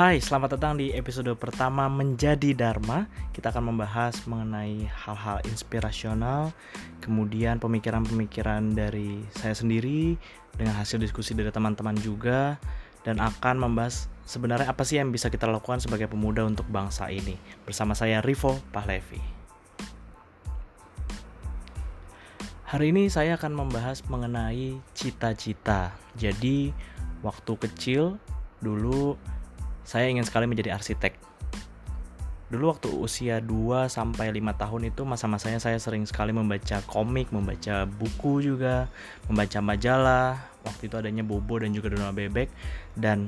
Hai, selamat datang di episode pertama Menjadi Dharma. Kita akan membahas mengenai hal-hal inspirasional, kemudian pemikiran-pemikiran dari saya sendiri dengan hasil diskusi dari teman-teman juga dan akan membahas sebenarnya apa sih yang bisa kita lakukan sebagai pemuda untuk bangsa ini. Bersama saya Rivo Pahlevi. Hari ini saya akan membahas mengenai cita-cita. Jadi, waktu kecil dulu saya ingin sekali menjadi arsitek. Dulu waktu usia 2 sampai 5 tahun itu masa-masanya saya sering sekali membaca komik, membaca buku juga, membaca majalah. Waktu itu adanya Bobo dan juga Donald Bebek dan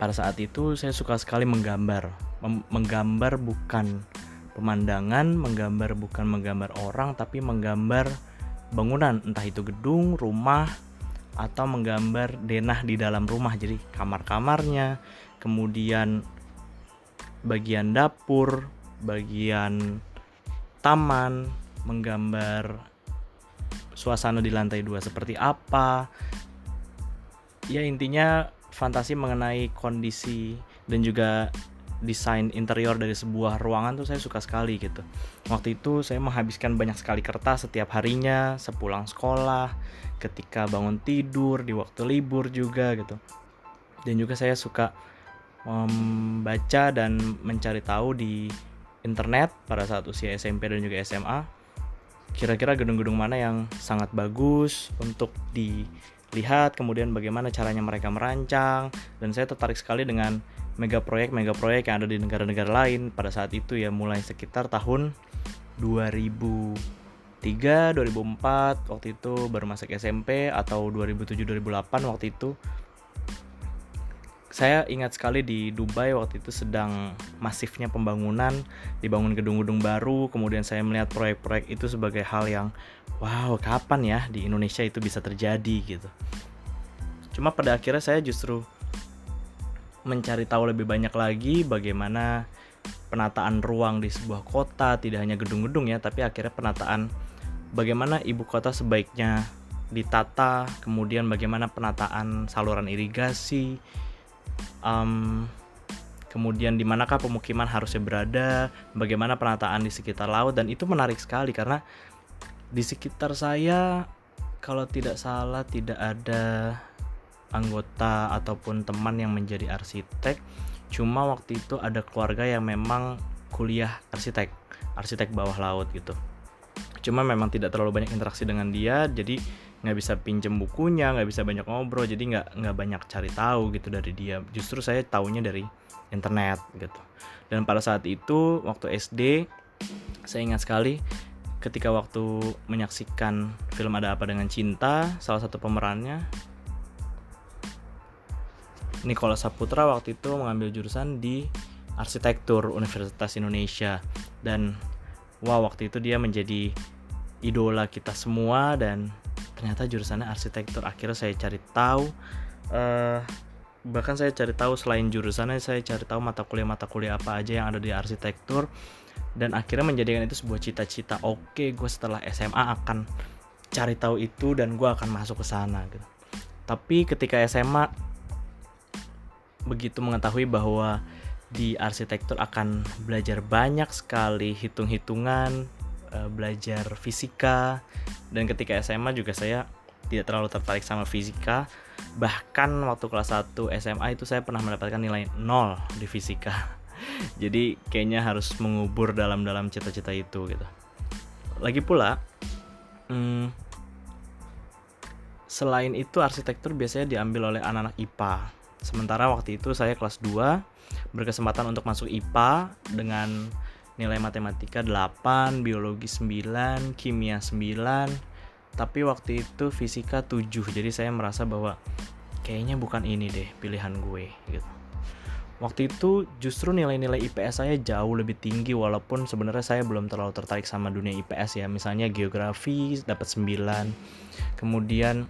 pada saat itu saya suka sekali menggambar. menggambar bukan pemandangan, menggambar bukan menggambar orang tapi menggambar bangunan, entah itu gedung, rumah, atau menggambar denah di dalam rumah. Jadi kamar-kamarnya, kemudian bagian dapur, bagian taman, menggambar suasana di lantai dua seperti apa. Ya intinya fantasi mengenai kondisi dan juga desain interior dari sebuah ruangan tuh saya suka sekali gitu. Waktu itu saya menghabiskan banyak sekali kertas setiap harinya, sepulang sekolah, ketika bangun tidur, di waktu libur juga gitu. Dan juga saya suka membaca dan mencari tahu di internet pada saat usia SMP dan juga SMA kira-kira gedung-gedung mana yang sangat bagus untuk dilihat kemudian bagaimana caranya mereka merancang dan saya tertarik sekali dengan mega proyek mega proyek yang ada di negara-negara lain pada saat itu ya mulai sekitar tahun 2003 2004 waktu itu baru masuk SMP atau 2007 2008 waktu itu saya ingat sekali di Dubai waktu itu sedang masifnya pembangunan, dibangun gedung-gedung baru, kemudian saya melihat proyek-proyek itu sebagai hal yang wow, kapan ya di Indonesia itu bisa terjadi gitu. Cuma pada akhirnya saya justru mencari tahu lebih banyak lagi bagaimana penataan ruang di sebuah kota, tidak hanya gedung-gedung ya, tapi akhirnya penataan bagaimana ibu kota sebaiknya ditata, kemudian bagaimana penataan saluran irigasi, um, kemudian di manakah pemukiman harusnya berada, bagaimana penataan di sekitar laut dan itu menarik sekali karena di sekitar saya kalau tidak salah tidak ada anggota ataupun teman yang menjadi arsitek. Cuma waktu itu ada keluarga yang memang kuliah arsitek, arsitek bawah laut gitu. Cuma memang tidak terlalu banyak interaksi dengan dia, jadi nggak bisa pinjem bukunya nggak bisa banyak ngobrol jadi nggak nggak banyak cari tahu gitu dari dia. Justru saya taunya dari internet gitu. Dan pada saat itu waktu SD saya ingat sekali ketika waktu menyaksikan film ada apa dengan cinta salah satu pemerannya Nicholas Saputra waktu itu mengambil jurusan di arsitektur Universitas Indonesia. Dan wah waktu itu dia menjadi idola kita semua dan ternyata jurusannya arsitektur. Akhirnya saya cari tahu uh, bahkan saya cari tahu selain jurusannya saya cari tahu mata kuliah mata kuliah apa aja yang ada di arsitektur. Dan akhirnya menjadikan itu sebuah cita-cita. Oke gue setelah SMA akan cari tahu itu dan gue akan masuk ke sana gitu. Tapi ketika SMA begitu mengetahui bahwa di arsitektur akan belajar banyak sekali hitung-hitungan uh, belajar fisika. Dan ketika SMA juga saya tidak terlalu tertarik sama fisika. Bahkan waktu kelas 1 SMA itu saya pernah mendapatkan nilai 0 di fisika. Jadi kayaknya harus mengubur dalam-dalam cita-cita itu gitu. Lagi pula hmm, selain itu arsitektur biasanya diambil oleh anak-anak IPA sementara waktu itu saya kelas 2 berkesempatan untuk masuk IPA dengan nilai matematika 8, biologi 9, kimia 9, tapi waktu itu fisika 7. Jadi saya merasa bahwa kayaknya bukan ini deh pilihan gue gitu. Waktu itu justru nilai-nilai IPS saya jauh lebih tinggi walaupun sebenarnya saya belum terlalu tertarik sama dunia IPS ya. Misalnya geografi dapat 9. Kemudian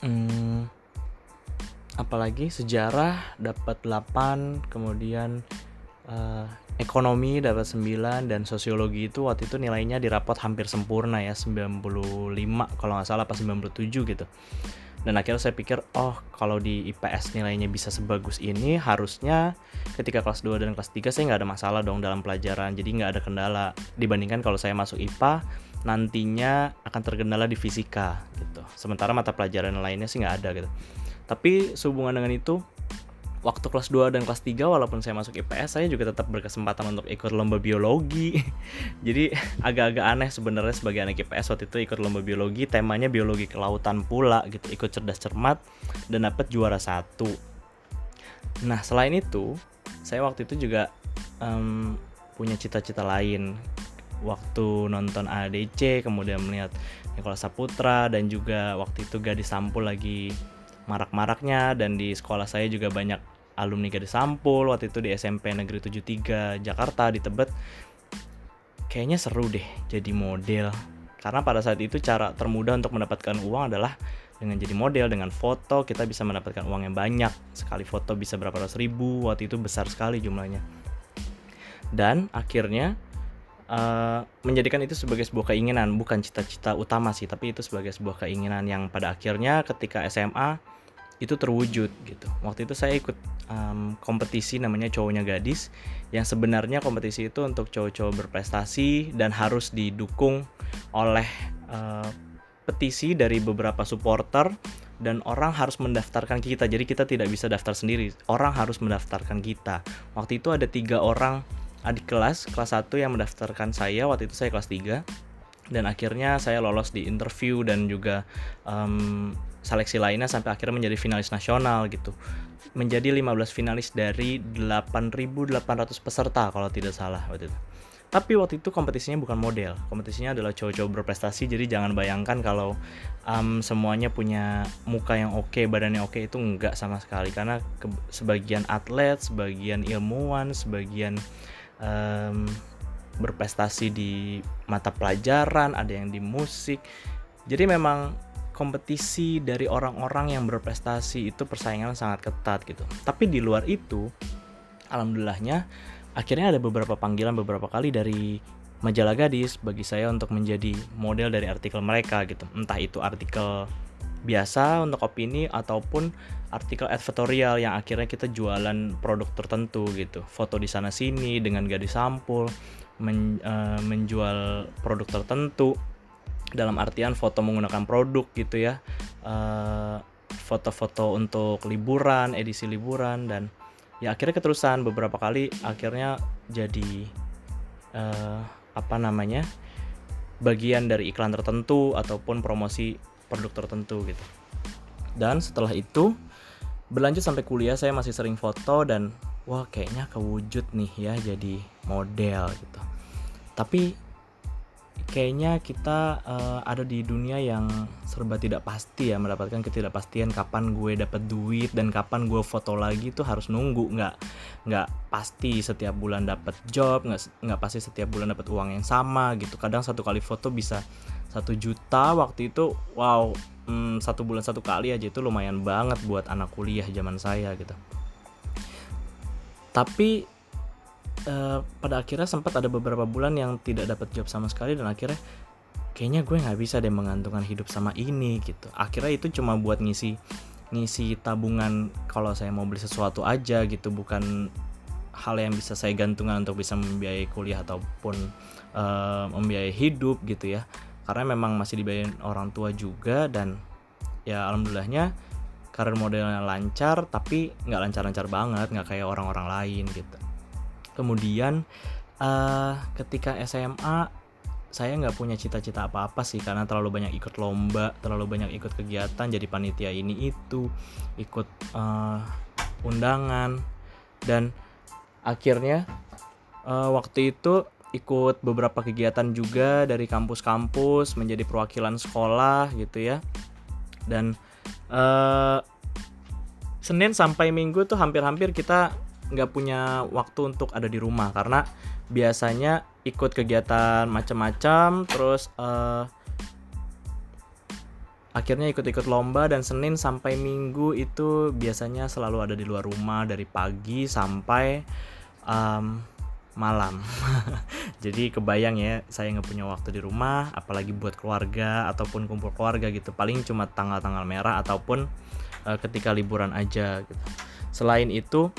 hmm, apalagi sejarah dapat 8, kemudian uh, ekonomi dapat 9 dan sosiologi itu waktu itu nilainya di rapot hampir sempurna ya 95 kalau nggak salah pas 97 gitu. Dan akhirnya saya pikir oh kalau di IPS nilainya bisa sebagus ini harusnya ketika kelas 2 dan kelas 3 saya nggak ada masalah dong dalam pelajaran jadi nggak ada kendala. Dibandingkan kalau saya masuk IPA nantinya akan terkendala di fisika gitu. Sementara mata pelajaran lainnya sih nggak ada gitu. Tapi sehubungan dengan itu waktu kelas 2 dan kelas 3 walaupun saya masuk IPS saya juga tetap berkesempatan untuk ikut lomba biologi. Jadi agak-agak aneh sebenarnya sebagai anak IPS waktu itu ikut lomba biologi, temanya biologi kelautan pula gitu, ikut cerdas cermat dan dapat juara satu. Nah, selain itu, saya waktu itu juga um, punya cita-cita lain. Waktu nonton ADC, kemudian melihat Nikola Saputra dan juga waktu itu Gadis Sampul lagi marak-maraknya dan di sekolah saya juga banyak alumni Gadis Sampul waktu itu di SMP Negeri 73 Jakarta di Tebet. Kayaknya seru deh jadi model. Karena pada saat itu cara termudah untuk mendapatkan uang adalah dengan jadi model dengan foto kita bisa mendapatkan uang yang banyak. Sekali foto bisa berapa ratus ribu waktu itu besar sekali jumlahnya. Dan akhirnya uh, menjadikan itu sebagai sebuah keinginan bukan cita-cita utama sih tapi itu sebagai sebuah keinginan yang pada akhirnya ketika SMA itu terwujud gitu. Waktu itu saya ikut um, kompetisi namanya cowoknya gadis yang sebenarnya kompetisi itu untuk cowok-cowok berprestasi dan harus didukung oleh uh, petisi dari beberapa supporter dan orang harus mendaftarkan kita. Jadi kita tidak bisa daftar sendiri. Orang harus mendaftarkan kita. Waktu itu ada tiga orang adik kelas kelas 1 yang mendaftarkan saya. Waktu itu saya kelas 3 dan akhirnya saya lolos di interview dan juga um, seleksi lainnya sampai akhirnya menjadi finalis nasional gitu. Menjadi 15 finalis dari 8.800 peserta kalau tidak salah waktu itu. Tapi waktu itu kompetisinya bukan model kompetisinya adalah cowok-cowok berprestasi. Jadi jangan bayangkan kalau um, semuanya punya muka yang oke okay, badannya oke okay, itu enggak sama sekali. Karena sebagian atlet sebagian ilmuwan sebagian um, berprestasi di mata pelajaran ada yang di musik jadi memang kompetisi dari orang-orang yang berprestasi itu persaingan sangat ketat gitu. Tapi di luar itu, alhamdulillahnya akhirnya ada beberapa panggilan beberapa kali dari majalah gadis bagi saya untuk menjadi model dari artikel mereka gitu. Entah itu artikel biasa untuk opini ataupun artikel editorial yang akhirnya kita jualan produk tertentu gitu. Foto di sana sini dengan gadis sampul, men, uh, menjual produk tertentu dalam artian foto menggunakan produk gitu ya. Eh, foto-foto untuk liburan edisi liburan dan ya akhirnya keterusan. Beberapa kali akhirnya jadi uh, apa namanya bagian dari iklan tertentu ataupun promosi produk tertentu gitu. Dan setelah itu berlanjut sampai kuliah saya masih sering foto dan wah kayaknya kewujud nih ya jadi model gitu tapi kayaknya kita uh, ada di dunia yang serba tidak pasti ya mendapatkan ketidakpastian kapan gue dapat duit dan kapan gue foto lagi tuh harus nunggu. Nggak nggak pasti setiap bulan dapat job nggak nggak pasti setiap bulan dapat uang yang sama gitu. Kadang satu kali foto bisa satu juta waktu itu wow hmm, satu bulan satu kali aja itu lumayan banget buat anak kuliah zaman saya gitu. Tapi uh, pada akhirnya sempat ada beberapa bulan yang tidak dapat job sama sekali dan akhirnya kayaknya gue nggak bisa deh menggantungkan hidup sama ini gitu. Akhirnya itu cuma buat ngisi ngisi tabungan kalau saya mau beli sesuatu aja gitu bukan hal yang bisa saya gantungkan untuk bisa membiayai kuliah ataupun uh, membiayai hidup gitu ya. Karena memang masih dibayarin orang tua juga dan ya alhamdulillahnya karir modelnya lancar tapi nggak lancar-lancar banget nggak kayak orang-orang lain gitu kemudian uh, ketika SMA saya nggak punya cita-cita apa-apa sih karena terlalu banyak ikut lomba, terlalu banyak ikut kegiatan jadi panitia ini itu, ikut uh, undangan. Dan akhirnya uh, waktu itu ikut beberapa kegiatan juga dari kampus-kampus menjadi perwakilan sekolah gitu ya. Dan uh, Senin sampai Minggu tuh hampir-hampir kita nggak punya waktu untuk ada di rumah. Karena biasanya ikut kegiatan macam-macam terus uh, akhirnya ikut-ikut lomba dan Senin sampai Minggu itu biasanya selalu ada di luar rumah dari pagi sampai um, malam. Jadi kebayang ya saya nggak punya waktu di rumah apalagi buat keluarga ataupun kumpul keluarga gitu. Paling cuma tanggal-tanggal merah ataupun uh, ketika liburan aja gitu. Selain itu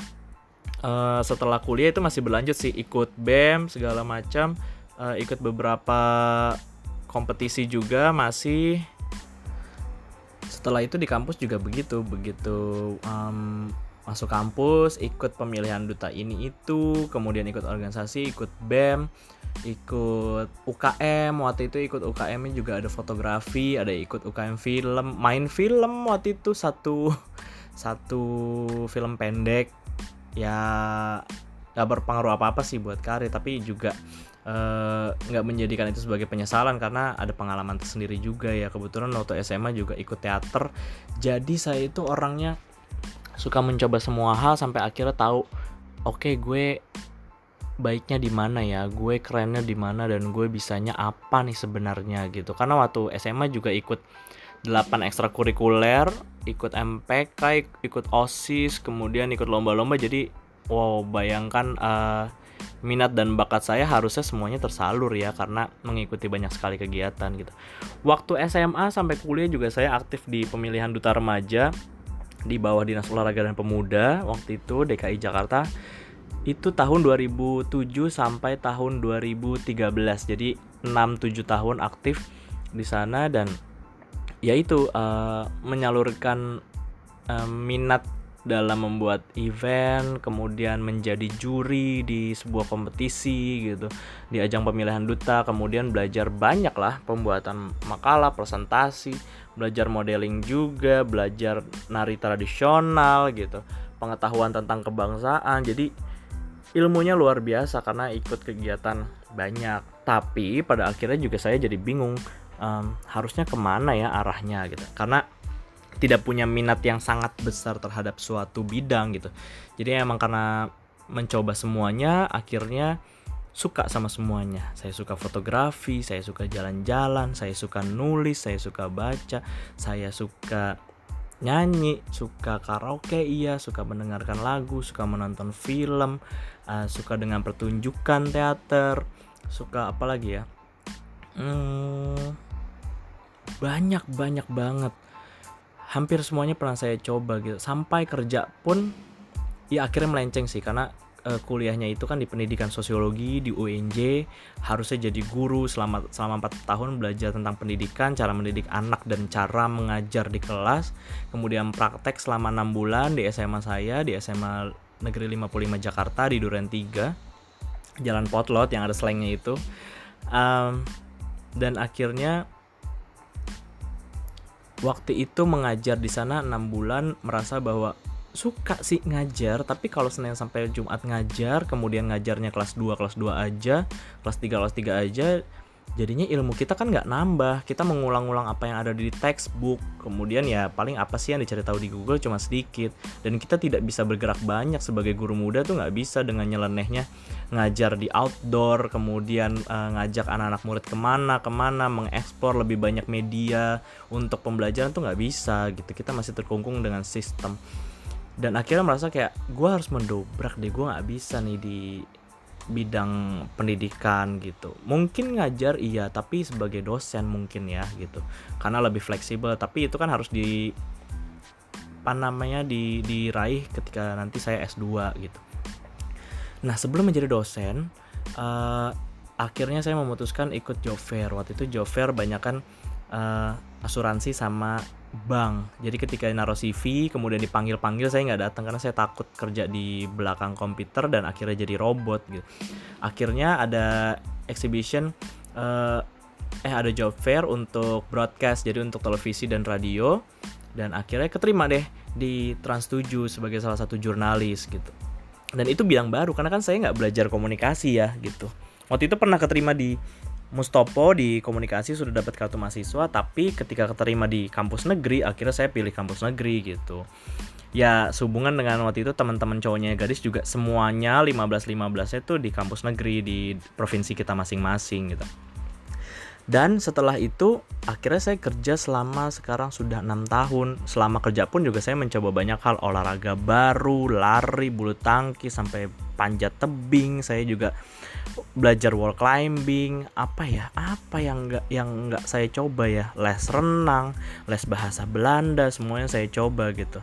uh, setelah kuliah itu masih berlanjut sih ikut bem segala macam. Uh, ikut beberapa kompetisi juga masih. Setelah itu di kampus juga begitu begitu um, masuk kampus ikut pemilihan duta ini itu kemudian ikut organisasi ikut bem ikut UKM waktu itu ikut UKM juga ada fotografi ada ikut UKM film main film waktu itu satu satu film pendek ya nggak berpengaruh apa apa sih buat karir tapi juga eh, nggak uh, menjadikan itu sebagai penyesalan karena ada pengalaman tersendiri juga ya. Kebetulan waktu SMA juga ikut teater. Jadi saya itu orangnya suka mencoba semua hal sampai akhirnya tahu oke okay, gue baiknya di mana ya gue kerennya di mana dan gue bisanya apa nih sebenarnya gitu. Karena waktu SMA juga ikut 8 ekstrakurikuler ikut MPK ikut OSIS kemudian ikut lomba-lomba. Jadi wow bayangkan uh, minat dan bakat saya harusnya semuanya tersalur ya karena mengikuti banyak sekali kegiatan gitu. Waktu SMA sampai kuliah juga saya aktif di pemilihan duta remaja di bawah Dinas Olahraga dan Pemuda waktu itu DKI Jakarta. Itu tahun 2007 sampai tahun 2013 jadi 6-7 tahun aktif di sana dan yaitu uh, menyalurkan uh, minat dalam membuat event, kemudian menjadi juri di sebuah kompetisi gitu, di ajang pemilihan duta, kemudian belajar banyak lah pembuatan makalah, presentasi, belajar modeling juga, belajar nari tradisional gitu, pengetahuan tentang kebangsaan. Jadi ilmunya luar biasa karena ikut kegiatan banyak. Tapi pada akhirnya juga saya jadi bingung um, harusnya ke mana ya arahnya gitu, karena tidak punya minat yang sangat besar terhadap suatu bidang gitu. Jadi emang karena mencoba semuanya akhirnya suka sama semuanya. Saya suka fotografi, saya suka jalan-jalan, saya suka nulis, saya suka baca, saya suka nyanyi, suka karaoke iya, suka mendengarkan lagu, suka menonton film, uh, suka dengan pertunjukan teater, suka apa lagi ya? Hmm, banyak banyak banget. Hampir semuanya pernah saya coba gitu. Sampai kerja pun ya akhirnya melenceng sih. Karena uh, kuliahnya itu kan di pendidikan sosiologi di UNJ harusnya jadi guru selama selama 4 tahun belajar tentang pendidikan cara mendidik anak dan cara mengajar di kelas. Kemudian praktek selama enam bulan di SMA saya di SMA Negeri 55 Jakarta di Duren 3 Jalan Potlot yang ada slangnya itu. Um, dan akhirnya waktu itu mengajar di sana enam bulan merasa bahwa suka sih ngajar tapi kalau Senin sampai Jumat ngajar kemudian ngajarnya kelas 2 kelas 2 aja kelas 3 kelas 3 aja jadinya ilmu kita kan nggak nambah. Kita mengulang-ulang apa yang ada di textbook. Kemudian ya paling apa sih yang dicari tahu di Google cuma sedikit. Dan kita tidak bisa bergerak banyak sebagai guru muda tuh nggak bisa dengan nyelenehnya ngajar di outdoor kemudian uh, ngajak anak-anak murid ke mana ke mana mengeksplor lebih banyak media untuk pembelajaran tuh nggak bisa gitu. Kita masih terkungkung dengan sistem. Dan akhirnya merasa kayak gue harus mendobrak deh gue nggak bisa nih di bidang pendidikan gitu. Mungkin ngajar iya, tapi sebagai dosen mungkin ya gitu. Karena lebih fleksibel, tapi itu kan harus di apa namanya di diraih ketika nanti saya S2 gitu. Nah, sebelum menjadi dosen, uh, akhirnya saya memutuskan ikut job fair. Waktu itu job fair banyak kan uh, asuransi sama bank. Jadi ketika naruh CV kemudian dipanggil-panggil saya nggak datang karena saya takut kerja di belakang komputer dan akhirnya jadi robot gitu. Akhirnya ada exhibition uh, eh ada job fair untuk broadcast jadi untuk televisi dan radio dan akhirnya keterima deh di Trans 7 sebagai salah satu jurnalis gitu. Dan itu bidang baru karena kan saya nggak belajar komunikasi ya gitu. Waktu itu pernah keterima di Mustopo di komunikasi sudah dapat kartu mahasiswa tapi ketika keterima di kampus negeri akhirnya saya pilih kampus negeri gitu. Ya sehubungan dengan waktu itu teman-teman cowoknya gadis juga semuanya 15-15 itu di kampus negeri di provinsi kita masing-masing gitu dan setelah itu akhirnya saya kerja selama sekarang sudah enam tahun. Selama kerja pun juga saya mencoba banyak hal olahraga baru lari bulu tangkis sampai panjat tebing. Saya juga belajar wall climbing. Apa ya apa yang enggak yang enggak saya coba ya? Les renang les bahasa Belanda semuanya saya coba gitu.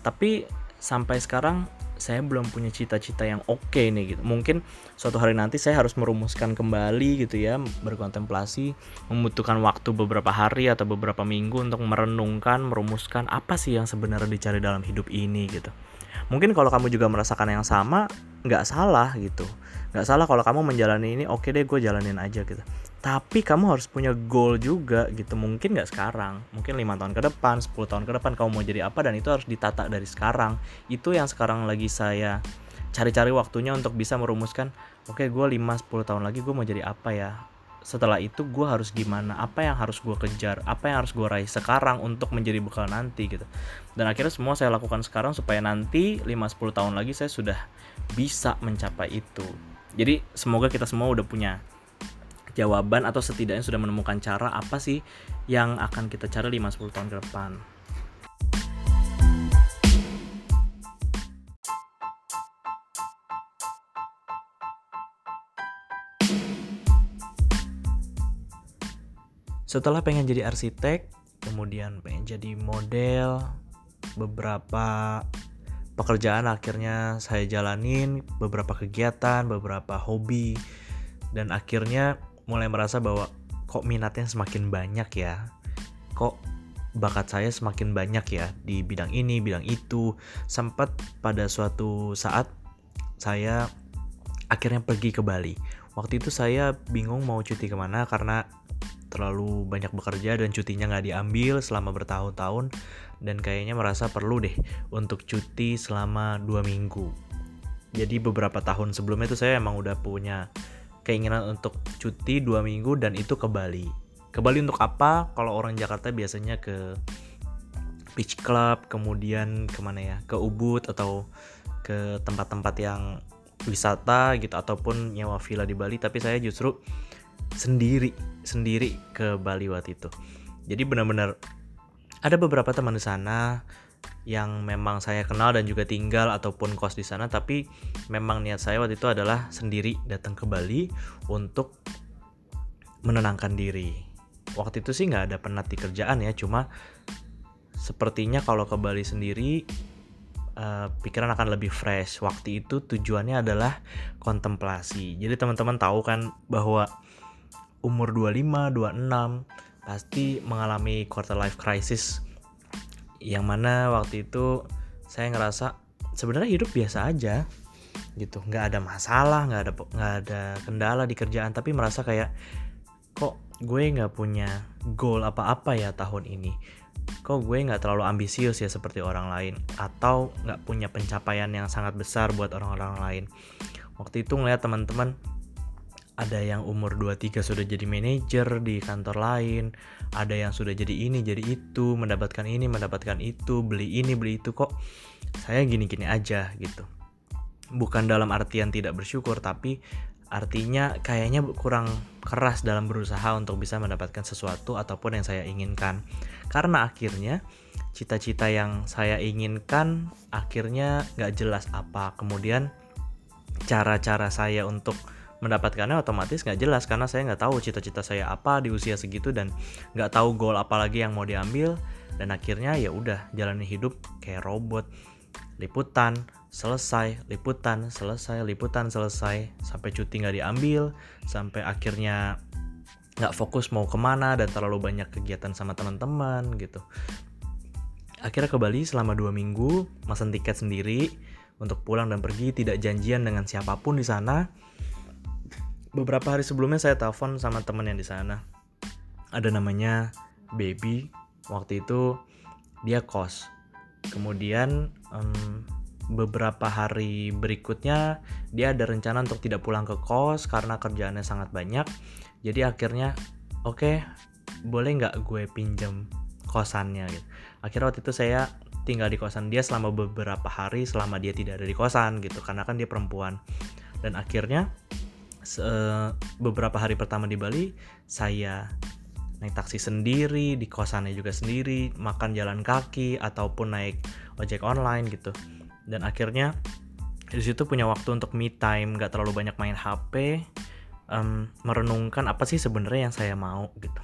Tapi sampai sekarang saya belum punya cita-cita yang oke okay nih gitu. Mungkin suatu hari nanti saya harus merumuskan kembali gitu ya, berkontemplasi, membutuhkan waktu beberapa hari atau beberapa minggu untuk merenungkan, merumuskan apa sih yang sebenarnya dicari dalam hidup ini gitu. Mungkin kalau kamu juga merasakan yang sama, nggak salah gitu. Nggak salah kalau kamu menjalani ini, oke okay deh gue jalanin aja gitu tapi kamu harus punya goal juga gitu. Mungkin nggak sekarang. Mungkin lima tahun ke depan 10 tahun ke depan kamu mau jadi apa dan itu harus ditata dari sekarang. Itu yang sekarang lagi saya cari-cari waktunya untuk bisa merumuskan oke okay, gue 5-10 tahun lagi gue mau jadi apa ya? Setelah itu gue harus gimana? Apa yang harus gue kejar? Apa yang harus gue raih sekarang untuk menjadi bekal nanti gitu. Dan akhirnya semua saya lakukan sekarang supaya nanti 5-10 tahun lagi saya sudah bisa mencapai itu. Jadi semoga kita semua udah punya jawaban atau setidaknya sudah menemukan cara apa sih yang akan kita cari 5-10 tahun ke depan. Setelah pengen jadi arsitek, kemudian pengen jadi model, beberapa pekerjaan akhirnya saya jalanin, beberapa kegiatan, beberapa hobi, dan akhirnya mulai merasa bahwa kok minatnya semakin banyak ya? Kok bakat saya semakin banyak ya di bidang ini bidang itu? Sempat pada suatu saat saya akhirnya pergi ke Bali. Waktu itu saya bingung mau cuti ke mana karena terlalu banyak bekerja dan cutinya nggak diambil selama bertahun-tahun dan kayaknya merasa perlu deh untuk cuti selama dua minggu. Jadi beberapa tahun sebelumnya itu saya emang udah punya keinginan untuk cuti dua minggu dan itu ke Bali. Ke Bali untuk apa? Kalau orang Jakarta biasanya ke beach club, kemudian ke mana ya? Ke Ubud atau ke tempat-tempat yang wisata gitu ataupun nyewa villa di Bali. Tapi saya justru sendiri sendiri ke Bali waktu itu. Jadi benar-benar ada beberapa teman di sana yang memang saya kenal dan juga tinggal ataupun kos di sana tapi memang niat saya waktu itu adalah sendiri datang ke Bali untuk menenangkan diri. Waktu itu sih nggak ada penat di kerjaan ya cuma sepertinya kalau ke Bali sendiri uh, pikiran akan lebih fresh. Waktu itu tujuannya adalah kontemplasi. Jadi teman-teman tahu kan bahwa umur 25 26 pasti mengalami quarter life crisis yang mana waktu itu saya ngerasa sebenarnya hidup biasa aja gitu. Nggak ada masalah nggak ada nggak ada kendala di kerjaan tapi merasa kayak kok gue nggak punya goal apa-apa ya tahun ini? Kok gue nggak terlalu ambisius ya seperti orang lain? Atau nggak punya pencapaian yang sangat besar buat orang-orang lain? Waktu itu ngeliat teman-teman ada yang umur 23 sudah jadi manajer di kantor lain, ada yang sudah jadi ini, jadi itu, mendapatkan ini, mendapatkan itu, beli ini, beli itu kok saya gini-gini aja gitu. Bukan dalam artian tidak bersyukur, tapi artinya kayaknya kurang keras dalam berusaha untuk bisa mendapatkan sesuatu ataupun yang saya inginkan. Karena akhirnya cita-cita yang saya inginkan akhirnya nggak jelas apa. Kemudian cara-cara saya untuk mendapatkannya otomatis nggak jelas karena saya nggak tahu cita-cita saya apa di usia segitu dan nggak tahu goal apa lagi yang mau diambil. Dan akhirnya ya udah jalani hidup kayak robot. Liputan selesai liputan selesai liputan selesai. Sampai cuti nggak diambil sampai akhirnya nggak fokus mau ke mana dan terlalu banyak kegiatan sama teman-teman gitu. Akhirnya ke Bali selama dua minggu mesen tiket sendiri. Untuk pulang dan pergi tidak janjian dengan siapa pun di sana beberapa hari sebelumnya saya telepon sama temen yang di sana. Ada namanya baby. Waktu itu dia kos. Kemudian um, beberapa hari berikutnya dia ada rencana untuk tidak pulang ke kos karena kerjaannya sangat banyak. Jadi akhirnya oke okay, boleh nggak gue pinjam kosannya? Gitu. Akhirnya waktu itu saya tinggal di kosan dia selama beberapa hari selama dia tidak ada di kosan gitu karena kan dia perempuan. Dan akhirnya beberapa hari pertama di Bali saya naik taksi sendiri di kosannya juga sendiri makan jalan kaki ataupun naik ojek online gitu. Dan akhirnya di situ punya waktu untuk me time nggak terlalu banyak main HP um, merenungkan apa sih sebenarnya yang saya mau gitu.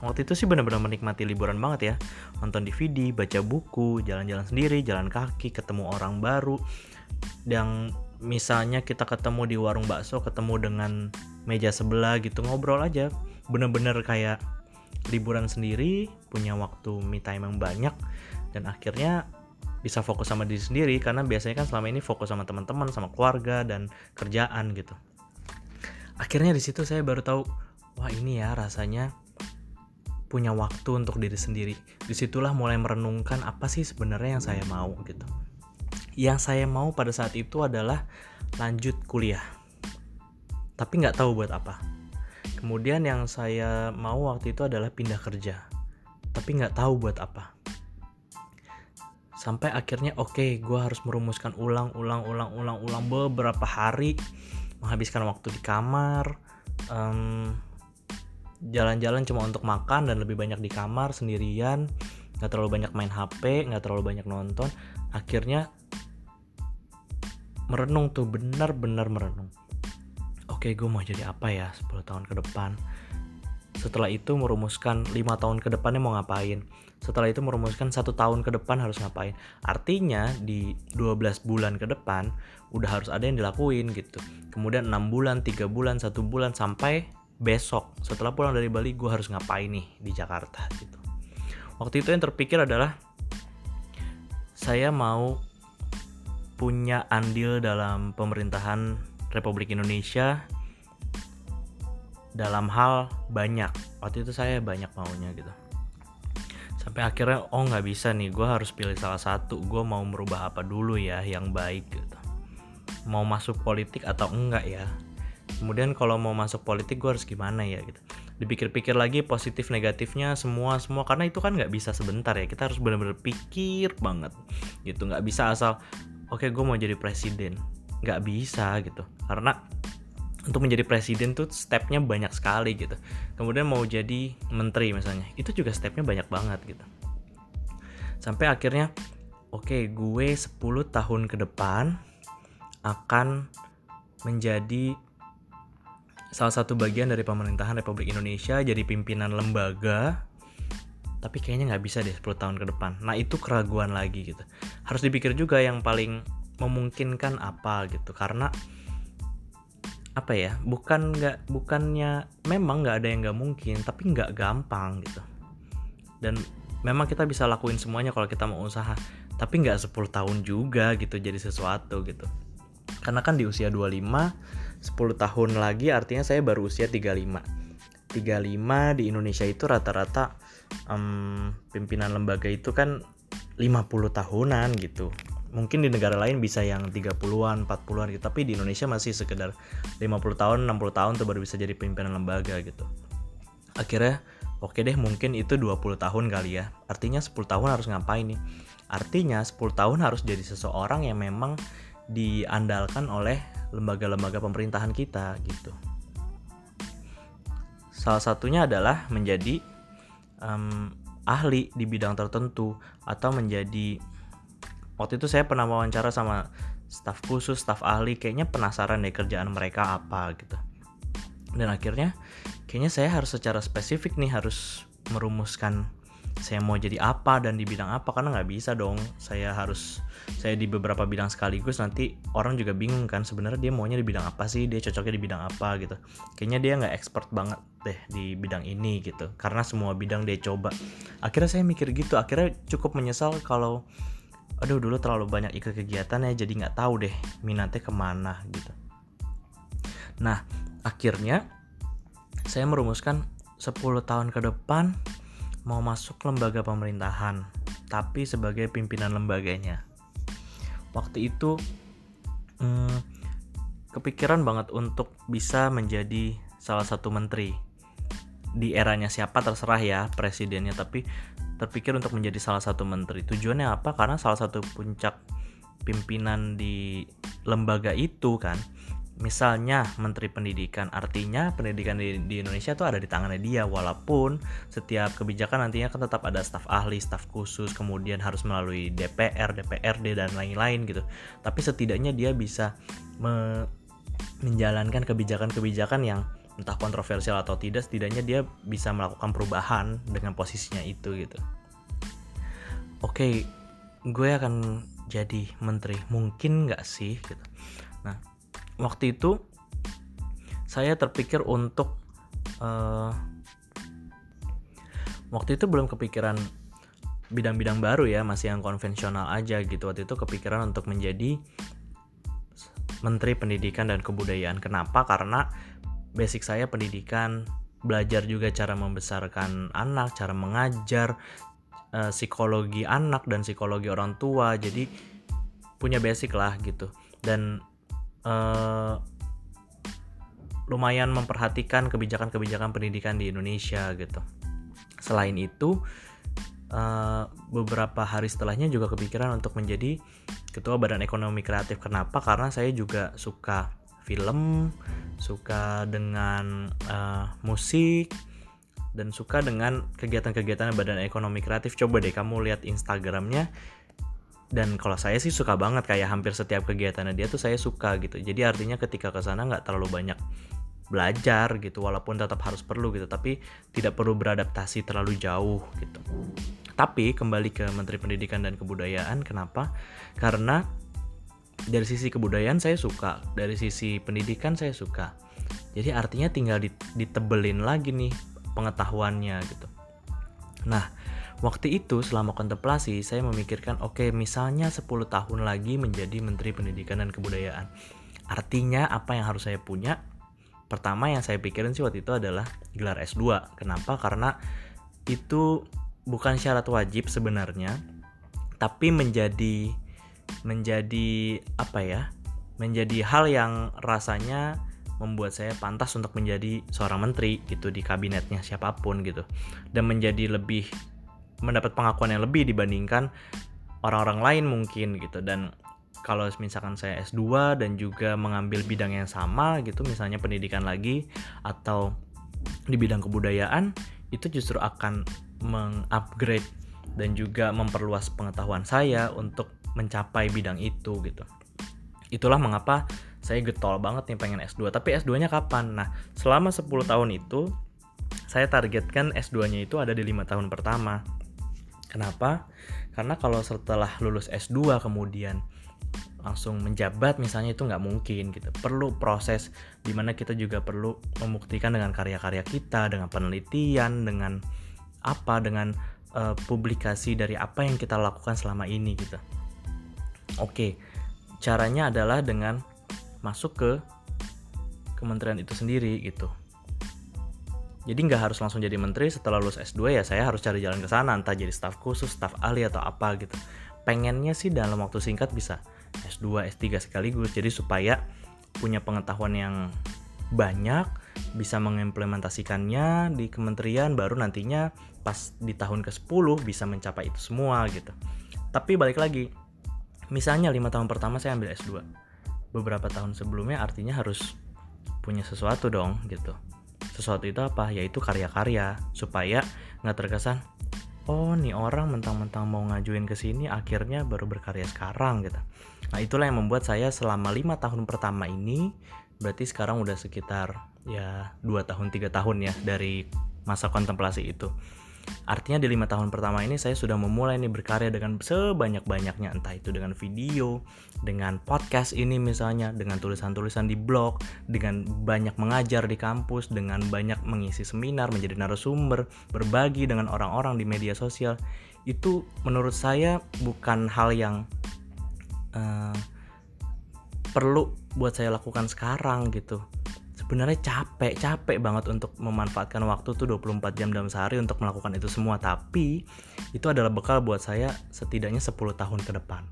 Waktu itu sih benar-benar menikmati liburan banget ya. Nonton DVD baca buku jalan-jalan sendiri jalan kaki ketemu orang baru yang misalnya kita ketemu di warung bakso ketemu dengan meja sebelah gitu ngobrol aja. Bener-bener kayak liburan sendiri punya waktu me time yang banyak dan akhirnya bisa fokus sama diri sendiri. Karena biasanya kan selama ini fokus sama teman-teman sama keluarga dan kerjaan gitu. Akhirnya di situ saya baru tahu wah ini ya rasanya punya waktu untuk diri sendiri. Di situlah mulai merenungkan apa sih sebenarnya yang saya mau gitu yang saya mau pada saat itu adalah lanjut kuliah. Tapi nggak tahu buat apa. Kemudian yang saya mau waktu itu adalah pindah kerja. Tapi nggak tahu buat apa. Sampai akhirnya oke okay, gue harus merumuskan ulang ulang ulang ulang ulang beberapa hari. Menghabiskan waktu di kamar jalan jalan-jalan cuma untuk makan dan lebih banyak di kamar sendirian. Nggak terlalu banyak main HP nggak terlalu banyak nonton. Akhirnya merenung tuh benar-benar merenung. Oke gue mau jadi apa ya 10 tahun ke depan? Setelah itu merumuskan lima tahun ke depannya mau ngapain? Setelah itu merumuskan satu tahun ke depan harus ngapain? Artinya di 12 bulan ke depan udah harus ada yang dilakuin gitu. Kemudian enam bulan tiga bulan satu bulan sampai besok setelah pulang dari Bali gue harus ngapain nih di Jakarta gitu. Waktu itu yang terpikir adalah saya mau punya andil dalam pemerintahan Republik Indonesia dalam hal banyak. Waktu itu saya banyak maunya gitu. Sampai akhirnya oh nggak bisa nih gue harus pilih salah satu. Gue mau merubah apa dulu ya yang baik gitu. Mau masuk politik atau enggak ya? Kemudian kalau mau masuk politik gue harus gimana ya gitu. Dipikir-pikir lagi positif negatifnya semua semua. Karena itu kan nggak bisa sebentar ya. Kita harus benar-benar pikir banget gitu. Nggak bisa asal oke okay, gue mau jadi presiden. Nggak bisa gitu. Karena untuk menjadi presiden tuh stepnya banyak sekali gitu. Kemudian mau jadi menteri misalnya itu juga stepnya banyak banget gitu. Sampai akhirnya oke okay, gue 10 tahun ke depan akan menjadi salah satu bagian dari pemerintahan Republik Indonesia jadi pimpinan lembaga tapi kayaknya nggak bisa deh 10 tahun ke depan. Nah itu keraguan lagi gitu. Harus dipikir juga yang paling memungkinkan apa gitu. Karena apa ya bukan nggak bukannya memang nggak ada yang nggak mungkin tapi nggak gampang gitu. Dan memang kita bisa lakuin semuanya kalau kita mau usaha. Tapi nggak 10 tahun juga gitu jadi sesuatu gitu. Karena kan di usia 25 10 tahun lagi artinya saya baru usia 35 35 di Indonesia itu rata-rata um, pimpinan lembaga itu kan 50 tahunan gitu. Mungkin di negara lain bisa yang 30-an, 40-an gitu, tapi di Indonesia masih sekedar 50 tahun, 60 tahun tuh baru bisa jadi pimpinan lembaga gitu. Akhirnya oke deh mungkin itu 20 tahun kali ya. Artinya 10 tahun harus ngapain nih? Artinya 10 tahun harus jadi seseorang yang memang diandalkan oleh lembaga-lembaga pemerintahan kita gitu. Salah satunya adalah menjadi um, ahli di bidang tertentu atau menjadi waktu itu saya pernah wawancara sama staf khusus, staf ahli, kayaknya penasaran deh kerjaan mereka apa gitu. Dan akhirnya kayaknya saya harus secara spesifik nih harus merumuskan saya mau jadi apa dan di bidang apa karena nggak bisa dong. Saya harus saya di beberapa bidang sekaligus nanti orang juga bingung kan sebenarnya dia maunya di bidang apa sih? Dia cocoknya di bidang apa gitu. Kayaknya dia nggak expert banget deh di bidang ini gitu karena semua bidang dia coba akhirnya saya mikir gitu akhirnya cukup menyesal kalau aduh dulu terlalu banyak ikut kegiatan ya jadi nggak tahu deh minatnya ke mana gitu nah akhirnya saya merumuskan 10 tahun ke depan mau masuk lembaga pemerintahan, tapi sebagai pimpinan lembaganya. Waktu itu hmm, kepikiran banget untuk bisa menjadi salah satu menteri. Di eranya siapa terserah ya presidennya, tapi terpikir untuk menjadi salah satu menteri. Tujuannya apa? Karena salah satu puncak pimpinan di lembaga itu kan misalnya Menteri Pendidikan, artinya pendidikan di, di Indonesia tuh ada di tangannya dia, walaupun setiap kebijakan nantinya kan tetap ada staf ahli, staf khusus, kemudian harus melalui DPR, DPRD dan lain-lain gitu. Tapi setidaknya dia bisa me menjalankan kebijakan-kebijakan yang entah kontroversial atau tidak, setidaknya dia bisa melakukan perubahan dengan posisinya itu gitu. Oke, gue akan jadi menteri, mungkin nggak sih gitu. Nah, waktu itu saya terpikir untuk uh, waktu itu belum kepikiran bidang-bidang baru ya masih yang konvensional aja gitu waktu itu kepikiran untuk menjadi Menteri Pendidikan dan Kebudayaan kenapa karena basic saya pendidikan belajar juga cara membesarkan anak cara mengajar uh, psikologi anak dan psikologi orang tua jadi punya basic lah gitu dan uh, lumayan memperhatikan kebijakan-kebijakan pendidikan di Indonesia gitu. Selain itu, uh, beberapa hari setelahnya juga kepikiran untuk menjadi ketua Badan Ekonomi Kreatif. Kenapa? Karena saya juga suka film, suka dengan uh, musik, dan suka dengan kegiatan-kegiatan Badan Ekonomi Kreatif. Coba deh kamu lihat Instagramnya. Dan kalau saya sih suka banget kayak hampir setiap kegiatannya dia tuh saya suka gitu. Jadi artinya ketika ke sana nggak terlalu banyak belajar gitu walaupun tetap harus perlu gitu tapi tidak perlu beradaptasi terlalu jauh gitu. Tapi kembali ke Menteri Pendidikan dan Kebudayaan kenapa? Karena dari sisi kebudayaan saya suka dari sisi pendidikan saya suka jadi artinya tinggal ditebelin lagi nih pengetahuannya gitu nah Waktu itu selama kontemplasi saya memikirkan oke okay, misalnya 10 tahun lagi menjadi Menteri Pendidikan dan Kebudayaan. Artinya apa yang harus saya punya? Pertama yang saya pikirin sih waktu itu adalah gelar S2. Kenapa? Karena itu bukan syarat wajib sebenarnya, tapi menjadi menjadi apa ya? Menjadi hal yang rasanya membuat saya pantas untuk menjadi seorang menteri gitu di kabinetnya siapa pun gitu dan menjadi lebih mendapat pengakuan yang lebih dibandingkan orang-orang lain mungkin gitu dan kalau misalkan saya S2 dan juga mengambil bidang yang sama gitu misalnya pendidikan lagi atau di bidang kebudayaan itu justru akan mengupgrade dan juga memperluas pengetahuan saya untuk mencapai bidang itu gitu. Itulah mengapa saya getol banget nih pengen S2. Tapi S2-nya kapan? Nah, selama 10 tahun itu saya targetkan S2-nya itu ada di lima tahun pertama. Kenapa? Karena kalau setelah lulus S2 kemudian langsung menjabat misalnya itu nggak mungkin gitu. Perlu proses di mana kita juga perlu membuktikan dengan karya-karya kita, dengan penelitian, dengan apa, dengan uh, publikasi dari apa yang kita lakukan selama ini gitu. Oke, caranya adalah dengan masuk ke kementerian itu sendiri gitu. Jadi nggak harus langsung jadi menteri setelah lulus S2 ya saya harus cari jalan ke sana entah jadi staf khusus, staf ahli atau apa gitu. Pengennya sih dalam waktu singkat bisa S2, S3 sekaligus jadi supaya punya pengetahuan yang banyak bisa mengimplementasikannya di kementerian baru nantinya pas di tahun ke-10 bisa mencapai itu semua gitu. Tapi balik lagi, misalnya lima tahun pertama saya ambil S2. Beberapa tahun sebelumnya artinya harus punya sesuatu dong gitu sesuatu itu apa yaitu karya-karya supaya nggak terkesan oh nih orang mentang-mentang mau ngajuin ke sini akhirnya baru berkarya sekarang gitu nah itulah yang membuat saya selama lima tahun pertama ini berarti sekarang udah sekitar ya dua tahun tiga tahun ya dari masa kontemplasi itu Artinya di lima tahun pertama ini saya sudah memulai nih berkarya dengan sebanyak-banyaknya entah itu dengan video, dengan podcast ini misalnya, dengan tulisan-tulisan di blog, dengan banyak mengajar di kampus, dengan banyak mengisi seminar, menjadi narasumber, berbagi dengan orang-orang di media sosial. Itu menurut saya bukan hal yang uh, perlu buat saya lakukan sekarang gitu sebenarnya capek capek banget untuk memanfaatkan waktu tuh 24 jam dalam sehari untuk melakukan itu semua. Tapi itu adalah bekal buat saya setidaknya 10 tahun ke depan.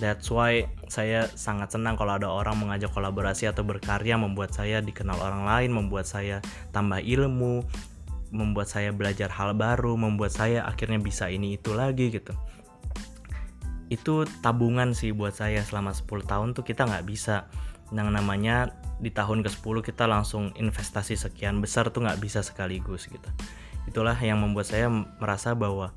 That's why saya sangat senang kalau ada orang mengajak kolaborasi atau berkarya membuat saya dikenal orang lain, membuat saya tambah ilmu, membuat saya belajar hal baru, membuat saya akhirnya bisa ini itu lagi gitu. Itu tabungan sih buat saya selama 10 tahun tuh kita nggak bisa. Yang namanya di tahun ke-10 kita langsung investasi sekian besar tuh nggak bisa sekaligus gitu. Itulah yang membuat saya merasa bahwa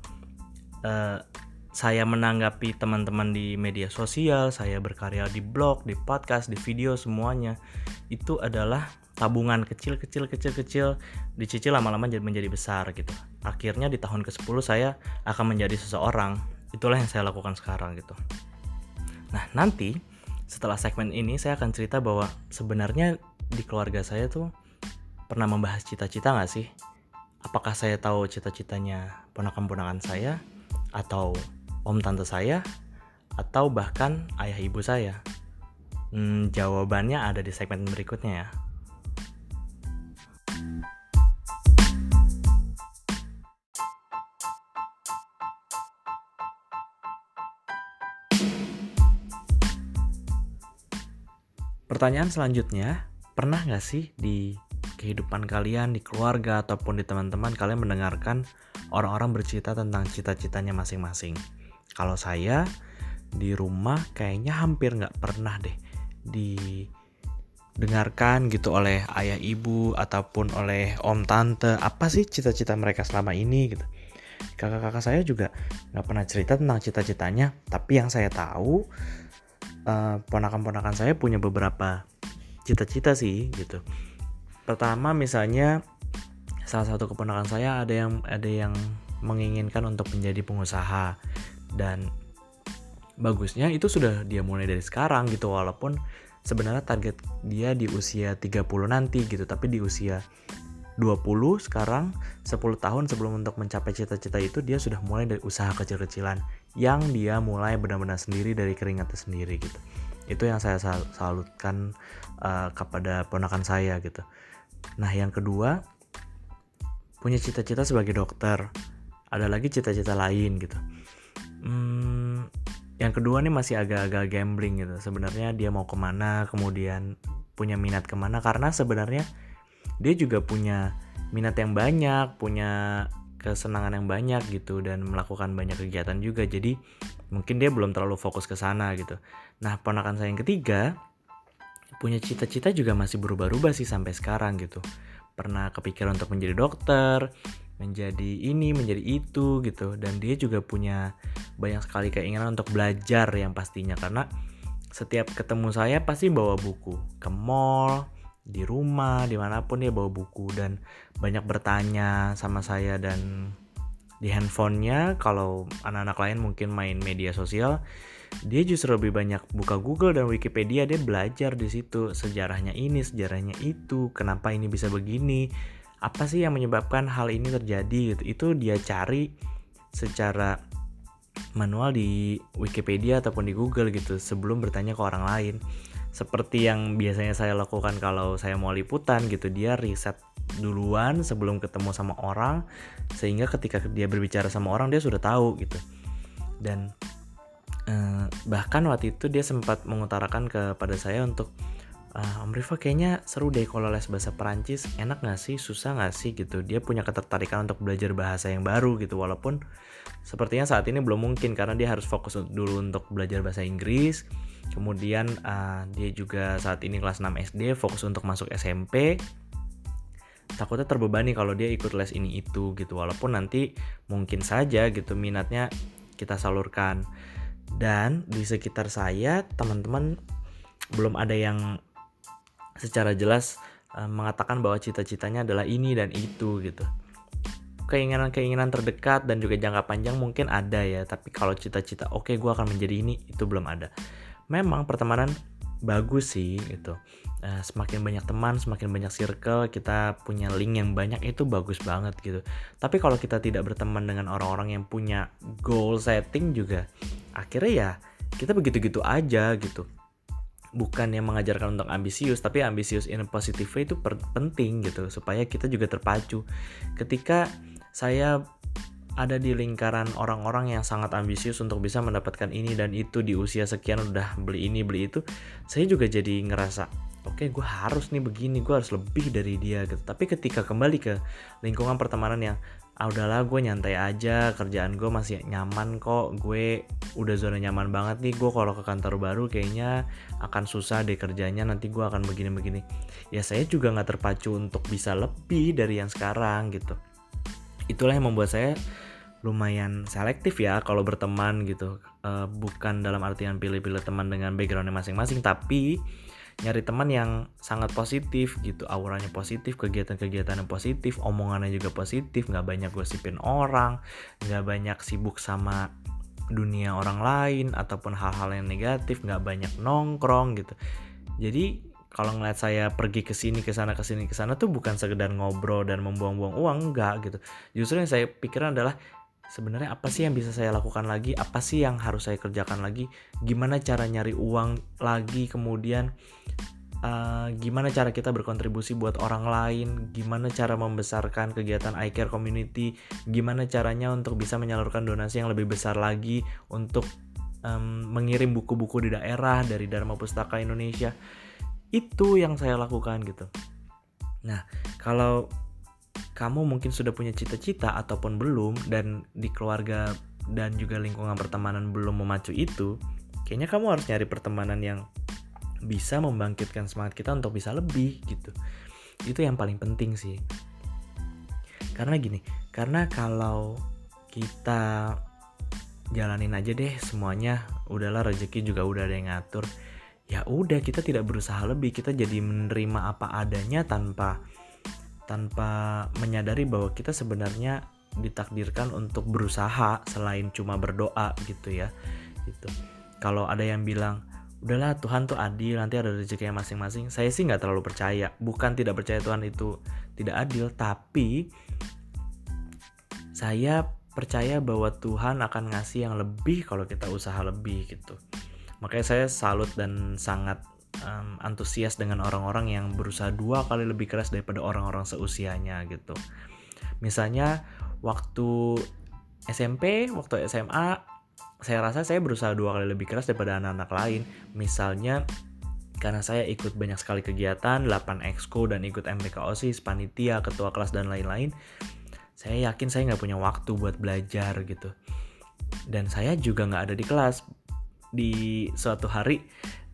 uh, saya menanggapi teman-teman di media sosial saya berkarya di blog di podcast di video semuanya itu adalah tabungan kecil kecil kecil kecil dicicil lama-lama jadi menjadi besar gitu. Akhirnya di tahun ke-10 saya akan menjadi seseorang. Itulah yang saya lakukan sekarang gitu. Nah nanti setelah segmen ini saya akan cerita bahwa sebenarnya di keluarga saya tuh pernah membahas cita-cita nggak sih? Apakah saya tahu cita-citanya ponakan-ponakan saya atau om tante saya atau bahkan ayah ibu saya? Hmm, jawabannya ada di segmen berikutnya ya. Pertanyaan selanjutnya, pernah nggak sih di kehidupan kalian, di keluarga, ataupun di teman-teman kalian mendengarkan orang-orang bercerita tentang cita-citanya masing-masing? Kalau saya di rumah kayaknya hampir nggak pernah deh didengarkan gitu oleh ayah ibu ataupun oleh om tante apa sih cita-cita mereka selama ini gitu kakak-kakak saya juga nggak pernah cerita tentang cita-citanya tapi yang saya tahu uh, ponakan-ponakan saya punya beberapa cita-cita sih gitu. Pertama misalnya salah satu keponakan saya ada yang ada yang menginginkan untuk menjadi pengusaha. Dan bagusnya itu sudah dia mulai dari sekarang gitu. Walaupun sebenarnya target dia di usia 30 nanti gitu. Tapi di usia 20 sekarang 10 tahun sebelum untuk mencapai cita-cita itu dia sudah mulai dari usaha kecil-kecilan yang dia mulai benar-benar sendiri dari keringatnya sendiri gitu. Itu yang saya sal salutkan uh, kepada ponakan saya gitu. Nah yang kedua punya cita-cita sebagai dokter. Ada lagi cita-cita lain gitu. Hmm, yang kedua nih masih agak-agak gambling gitu. Sebenarnya dia mau ke mana kemudian punya minat ke mana karena sebenarnya dia juga punya minat yang banyak punya kesenangan yang banyak gitu dan melakukan banyak kegiatan juga. Jadi mungkin dia belum terlalu fokus ke sana gitu. Nah ponakan saya yang ketiga punya cita-cita juga masih berubah-ubah sih sampai sekarang gitu. Pernah kepikiran untuk menjadi dokter menjadi ini menjadi itu gitu. Dan dia juga punya banyak sekali keinginan untuk belajar yang pastinya. Karena setiap ketemu saya pasti bawa buku ke mall di rumah di mana pun dia bawa buku dan banyak bertanya sama saya dan di handphonenya kalau anak-anak lain mungkin main media sosial dia justru lebih banyak buka Google dan Wikipedia dia belajar di situ. Sejarahnya ini sejarahnya itu kenapa ini bisa begini apa sih yang menyebabkan hal ini terjadi gitu. Itu dia cari secara manual di Wikipedia ataupun di Google gitu sebelum bertanya ke orang lain seperti yang biasanya saya lakukan kalau saya mau liputan gitu dia riset duluan sebelum ketemu sama orang sehingga ketika dia berbicara sama orang dia sudah tahu gitu. Dan eh, bahkan waktu itu dia sempat mengutarakan kepada saya untuk uh, Om Riva kayaknya seru deh kalau les bahasa Perancis. Enak gak sih? Susah gak sih? Gitu. Dia punya ketertarikan untuk belajar bahasa yang baru gitu walaupun sepertinya saat ini belum mungkin karena dia harus fokus dulu untuk belajar bahasa Inggris kemudian uh, dia juga saat ini kelas 6 SD fokus untuk masuk SMP takutnya terbebani kalau dia ikut les ini itu gitu walaupun nanti mungkin saja gitu minatnya kita salurkan. Dan di sekitar saya teman-teman belum ada yang secara jelas uh, mengatakan bahwa cita-citanya adalah ini dan itu gitu. Keinginan-keinginan terdekat dan juga jangka panjang mungkin ada ya tapi kalau cita-cita oke okay, gue akan menjadi ini itu belum ada memang pertemanan bagus sih gitu. Uh, semakin banyak teman semakin banyak circle kita punya link yang banyak itu bagus banget gitu. Tapi kalau kita tidak berteman dengan orang-orang yang punya goal setting juga akhirnya ya kita begitu-gitu aja gitu. Bukan yang mengajarkan untuk ambisius tapi ambisius in a positive way itu penting gitu supaya kita juga terpacu. Ketika saya ada di lingkaran orang-orang yang sangat ambisius untuk bisa mendapatkan ini dan itu di usia sekian udah beli ini beli itu saya juga jadi ngerasa oke okay, gue harus nih begini gue harus lebih dari dia gitu. Tapi ketika kembali ke lingkungan pertemanan yang ah udahlah gue nyantai aja kerjaan gue masih nyaman kok gue udah zona nyaman banget nih gue kalau ke kantor baru kayaknya akan susah deh kerjanya nanti gue akan begini-begini. Ya saya juga nggak terpacu untuk bisa lebih dari yang sekarang gitu. Itulah yang membuat saya lumayan selektif ya kalau berteman gitu. Uh, bukan dalam artian pilih-pilih teman dengan backgroundnya masing-masing tapi nyari teman yang sangat positif gitu. Auranya positif kegiatan-kegiatan yang positif omongannya juga positif nggak banyak gosipin orang nggak banyak sibuk sama dunia orang lain ataupun hal-hal yang negatif nggak banyak nongkrong gitu. Jadi kalau ngeliat saya pergi ke sini ke sana ke sini ke sana tuh bukan sekedar ngobrol dan membuang-buang uang enggak gitu. Justru yang saya pikirkan adalah sebenarnya apa sih yang bisa saya lakukan lagi? Apa sih yang harus saya kerjakan lagi? Gimana cara nyari uang lagi kemudian uh, gimana cara kita berkontribusi buat orang lain? Gimana cara membesarkan kegiatan iCare community? Gimana caranya untuk bisa menyalurkan donasi yang lebih besar lagi untuk um, mengirim buku-buku di daerah dari Dharma Pustaka Indonesia? Itu yang saya lakukan gitu. Nah kalau kamu mungkin sudah punya cita-cita ataupun belum dan di keluarga dan juga lingkungan pertemanan belum memacu itu, kayaknya kamu harus nyari pertemanan yang bisa membangkitkan semangat kita untuk bisa lebih gitu. Itu yang paling penting sih. Karena gini, karena kalau kita jalanin aja deh semuanya, udahlah rezeki juga udah ada yang ngatur. Ya udah kita tidak berusaha lebih, kita jadi menerima apa adanya tanpa tanpa menyadari bahwa kita sebenarnya ditakdirkan untuk berusaha selain cuma berdoa gitu ya gitu. Kalau ada yang bilang udahlah Tuhan tuh adil nanti ada rezekinya masing-masing. Saya sih nggak terlalu percaya. Bukan tidak percaya Tuhan itu tidak adil tapi saya percaya bahwa Tuhan akan ngasih yang lebih kalau kita usaha lebih gitu. Makanya saya salut dan sangat um, antusias dengan orang-orang yang berusaha dua kali lebih keras daripada orang-orang seusianya gitu. Misalnya waktu SMP, waktu SMA, saya rasa saya berusaha dua kali lebih keras daripada anak-anak lain. Misalnya karena saya ikut banyak sekali kegiatan, 8 exco dan ikut MPK OSIS, panitia, ketua kelas dan lain-lain. Saya yakin saya nggak punya waktu buat belajar gitu. Dan saya juga nggak ada di kelas. Di suatu hari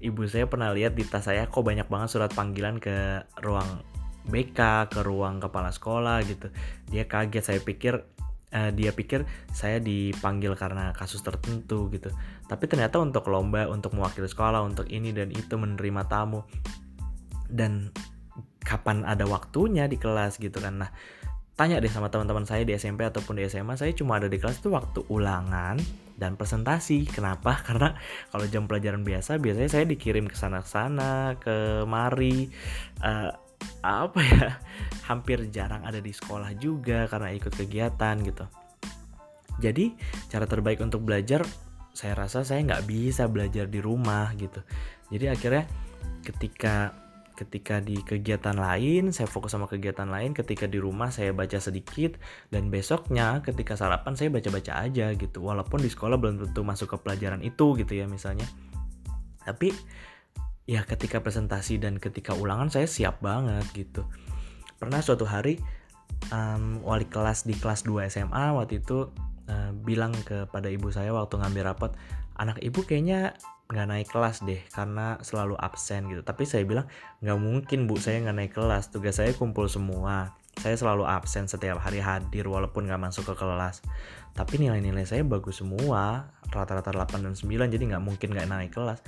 ibu saya pernah lihat di tas saya kok banyak banget surat panggilan ke ruang BK, ke ruang kepala sekolah gitu. Dia kaget, saya pikir uh, dia pikir saya dipanggil karena kasus tertentu gitu. Tapi ternyata untuk lomba, untuk mewakili sekolah, untuk ini dan itu menerima tamu. Dan kapan ada waktunya di kelas gitu kan. Nah, tanya deh sama teman-teman saya di SMP ataupun di SMA, saya cuma ada di kelas itu waktu ulangan dan presentasi. Kenapa? Karena kalau jam pelajaran biasa biasanya saya dikirim ke sana-sana, ke mari uh, apa ya? Hampir jarang ada di sekolah juga karena ikut kegiatan gitu. Jadi cara terbaik untuk belajar saya rasa saya nggak bisa belajar di rumah gitu. Jadi akhirnya ketika ketika di kegiatan lain saya fokus sama kegiatan lain. Ketika di rumah saya baca sedikit. Dan besoknya ketika sarapan saya baca-baca aja gitu. Walaupun di sekolah belum tentu masuk ke pelajaran itu gitu ya misalnya. Tapi ya ketika presentasi dan ketika ulangan saya siap banget gitu. Pernah suatu hari um, wali kelas di kelas 2 SMA waktu itu uh, bilang kepada ibu saya waktu ngambil rapat anak ibu kayaknya nggak naik kelas deh karena selalu absen gitu. Tapi saya bilang nggak mungkin bu saya nggak naik kelas. Tugas saya kumpul semua. Saya selalu absen setiap hari hadir walaupun nggak masuk ke kelas. Tapi nilai-nilai saya bagus semua rata-rata 8 dan 9 jadi nggak mungkin nggak naik kelas.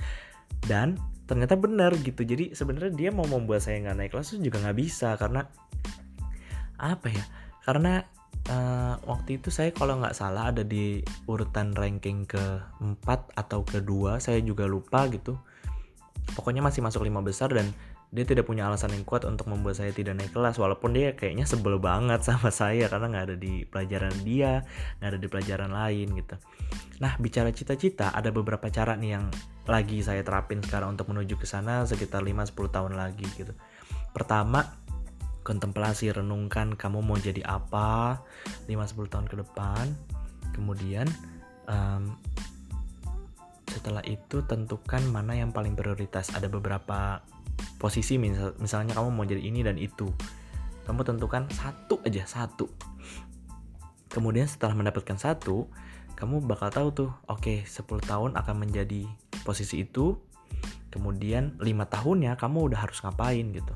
Dan ternyata benar gitu. Jadi sebenarnya dia mau membuat saya nggak naik kelas itu juga nggak bisa karena apa ya karena uh, waktu itu saya kalau nggak salah ada di urutan ranking ke 4 atau kedua saya juga lupa gitu. Pokoknya masih masuk lima besar dan dia tidak punya alasan yang kuat untuk membuat saya tidak naik kelas walaupun dia kayaknya sebel banget sama saya karena nggak ada di pelajaran dia nggak ada di pelajaran lain gitu. Nah bicara cita-cita ada beberapa cara nih yang lagi saya terapin sekarang untuk menuju ke sana sekitar 5-10 tahun lagi gitu. Pertama kontemplasi renungkan kamu mau jadi apa 5-10 tahun ke depan. Kemudian um, setelah itu tentukan mana yang paling prioritas. Ada beberapa posisi misal, misalnya kamu mau jadi ini dan itu. Kamu tentukan satu aja satu. Kemudian setelah mendapatkan satu kamu bakal tahu tuh oke okay, 10 tahun akan menjadi posisi itu. Kemudian lima tahunnya kamu udah harus ngapain gitu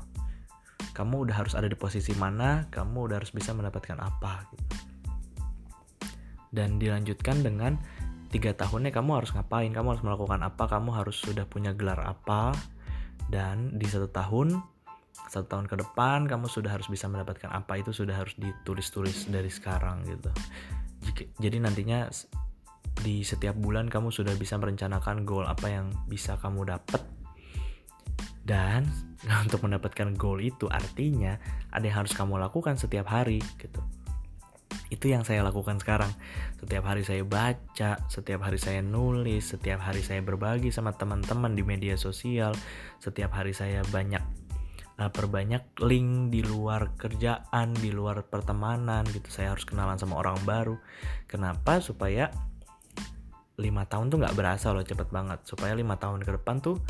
kamu udah harus ada di posisi mana kamu udah harus bisa mendapatkan apa gitu. Dan dilanjutkan dengan tiga tahunnya kamu harus ngapain kamu harus melakukan apa kamu harus sudah punya gelar apa dan di satu tahun satu tahun ke depan kamu sudah harus bisa mendapatkan apa itu sudah harus ditulis-tulis dari sekarang gitu. Jadi nantinya di setiap bulan kamu sudah bisa merencanakan goal apa yang bisa kamu dapat dan untuk mendapatkan goal itu artinya ada yang harus kamu lakukan setiap hari gitu. Itu yang saya lakukan sekarang. Setiap hari saya baca setiap hari saya nulis setiap hari saya berbagi sama teman-teman di media sosial setiap hari saya banyak uh, perbanyak link di luar kerjaan di luar pertemanan gitu. Saya harus kenalan sama orang baru. Kenapa? Supaya lima tahun tuh nggak berasa loh cepet banget. Supaya lima tahun ke depan tuh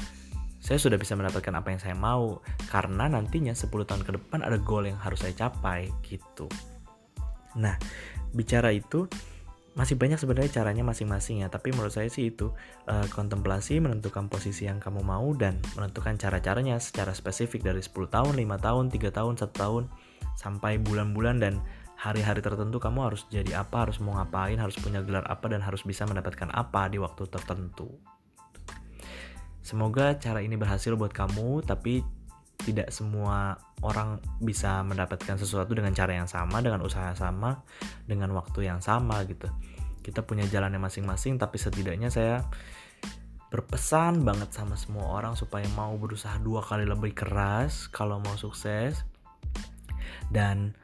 saya sudah bisa mendapatkan apa yang saya mau karena nantinya 10 tahun ke depan ada goal yang harus saya capai gitu. Nah, bicara itu masih banyak sebenarnya caranya masing-masing ya, tapi menurut saya sih itu uh, kontemplasi menentukan posisi yang kamu mau dan menentukan cara-caranya secara spesifik dari 10 tahun, 5 tahun, 3 tahun, 1 tahun sampai bulan-bulan dan hari-hari tertentu kamu harus jadi apa, harus mau ngapain, harus punya gelar apa dan harus bisa mendapatkan apa di waktu tertentu. Semoga cara ini berhasil buat kamu, tapi tidak semua orang bisa mendapatkan sesuatu dengan cara yang sama, dengan usaha sama, dengan waktu yang sama gitu. Kita punya jalannya masing-masing, tapi setidaknya saya berpesan banget sama semua orang supaya mau berusaha dua kali lebih keras kalau mau sukses. Dan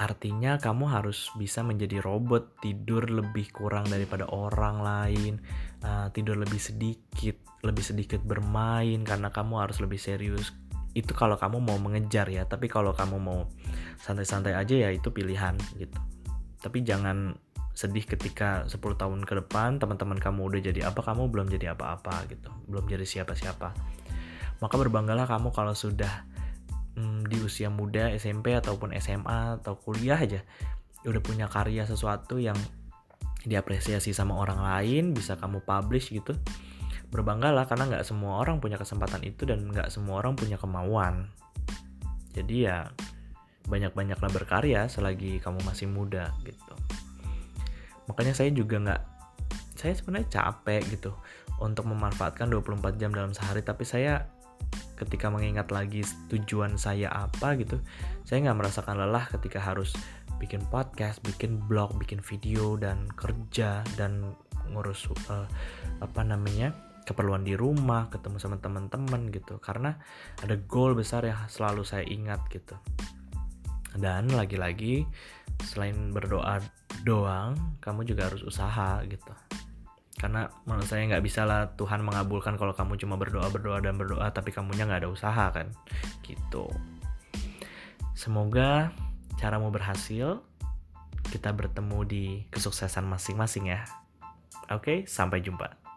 artinya kamu harus bisa menjadi robot, tidur lebih kurang daripada orang lain, uh, tidur lebih sedikit, lebih sedikit bermain karena kamu harus lebih serius. Itu kalau kamu mau mengejar ya tapi kalau kamu mau santai-santai aja ya itu pilihan gitu. Tapi jangan sedih ketika 10 tahun ke depan teman-teman kamu udah jadi apa kamu belum jadi apa-apa gitu. Belum jadi siapa-siapa. Maka berbanggalah kamu kalau sudah hmm, di usia muda SMP ataupun SMA atau kuliah aja udah punya karya sesuatu yang diapresiasi sama orang lain bisa kamu publish gitu berbanggalah karena nggak semua orang punya kesempatan itu dan nggak semua orang punya kemauan. Jadi ya banyak-banyaklah berkarya selagi kamu masih muda gitu. Makanya saya juga nggak saya sebenarnya capek gitu untuk memanfaatkan 24 jam dalam sehari tapi saya ketika mengingat lagi tujuan saya apa gitu saya nggak merasakan lelah ketika harus bikin podcast bikin blog bikin video dan kerja dan ngurus uh, apa namanya keperluan di rumah, ketemu sama teman-teman gitu. Karena ada goal besar yang selalu saya ingat gitu. Dan lagi-lagi selain berdoa doang, kamu juga harus usaha gitu. Karena menurut saya nggak bisa lah Tuhan mengabulkan kalau kamu cuma berdoa berdoa dan berdoa tapi kamunya nggak ada usaha kan, gitu. Semoga caramu berhasil. Kita bertemu di kesuksesan masing-masing ya. Oke, sampai jumpa.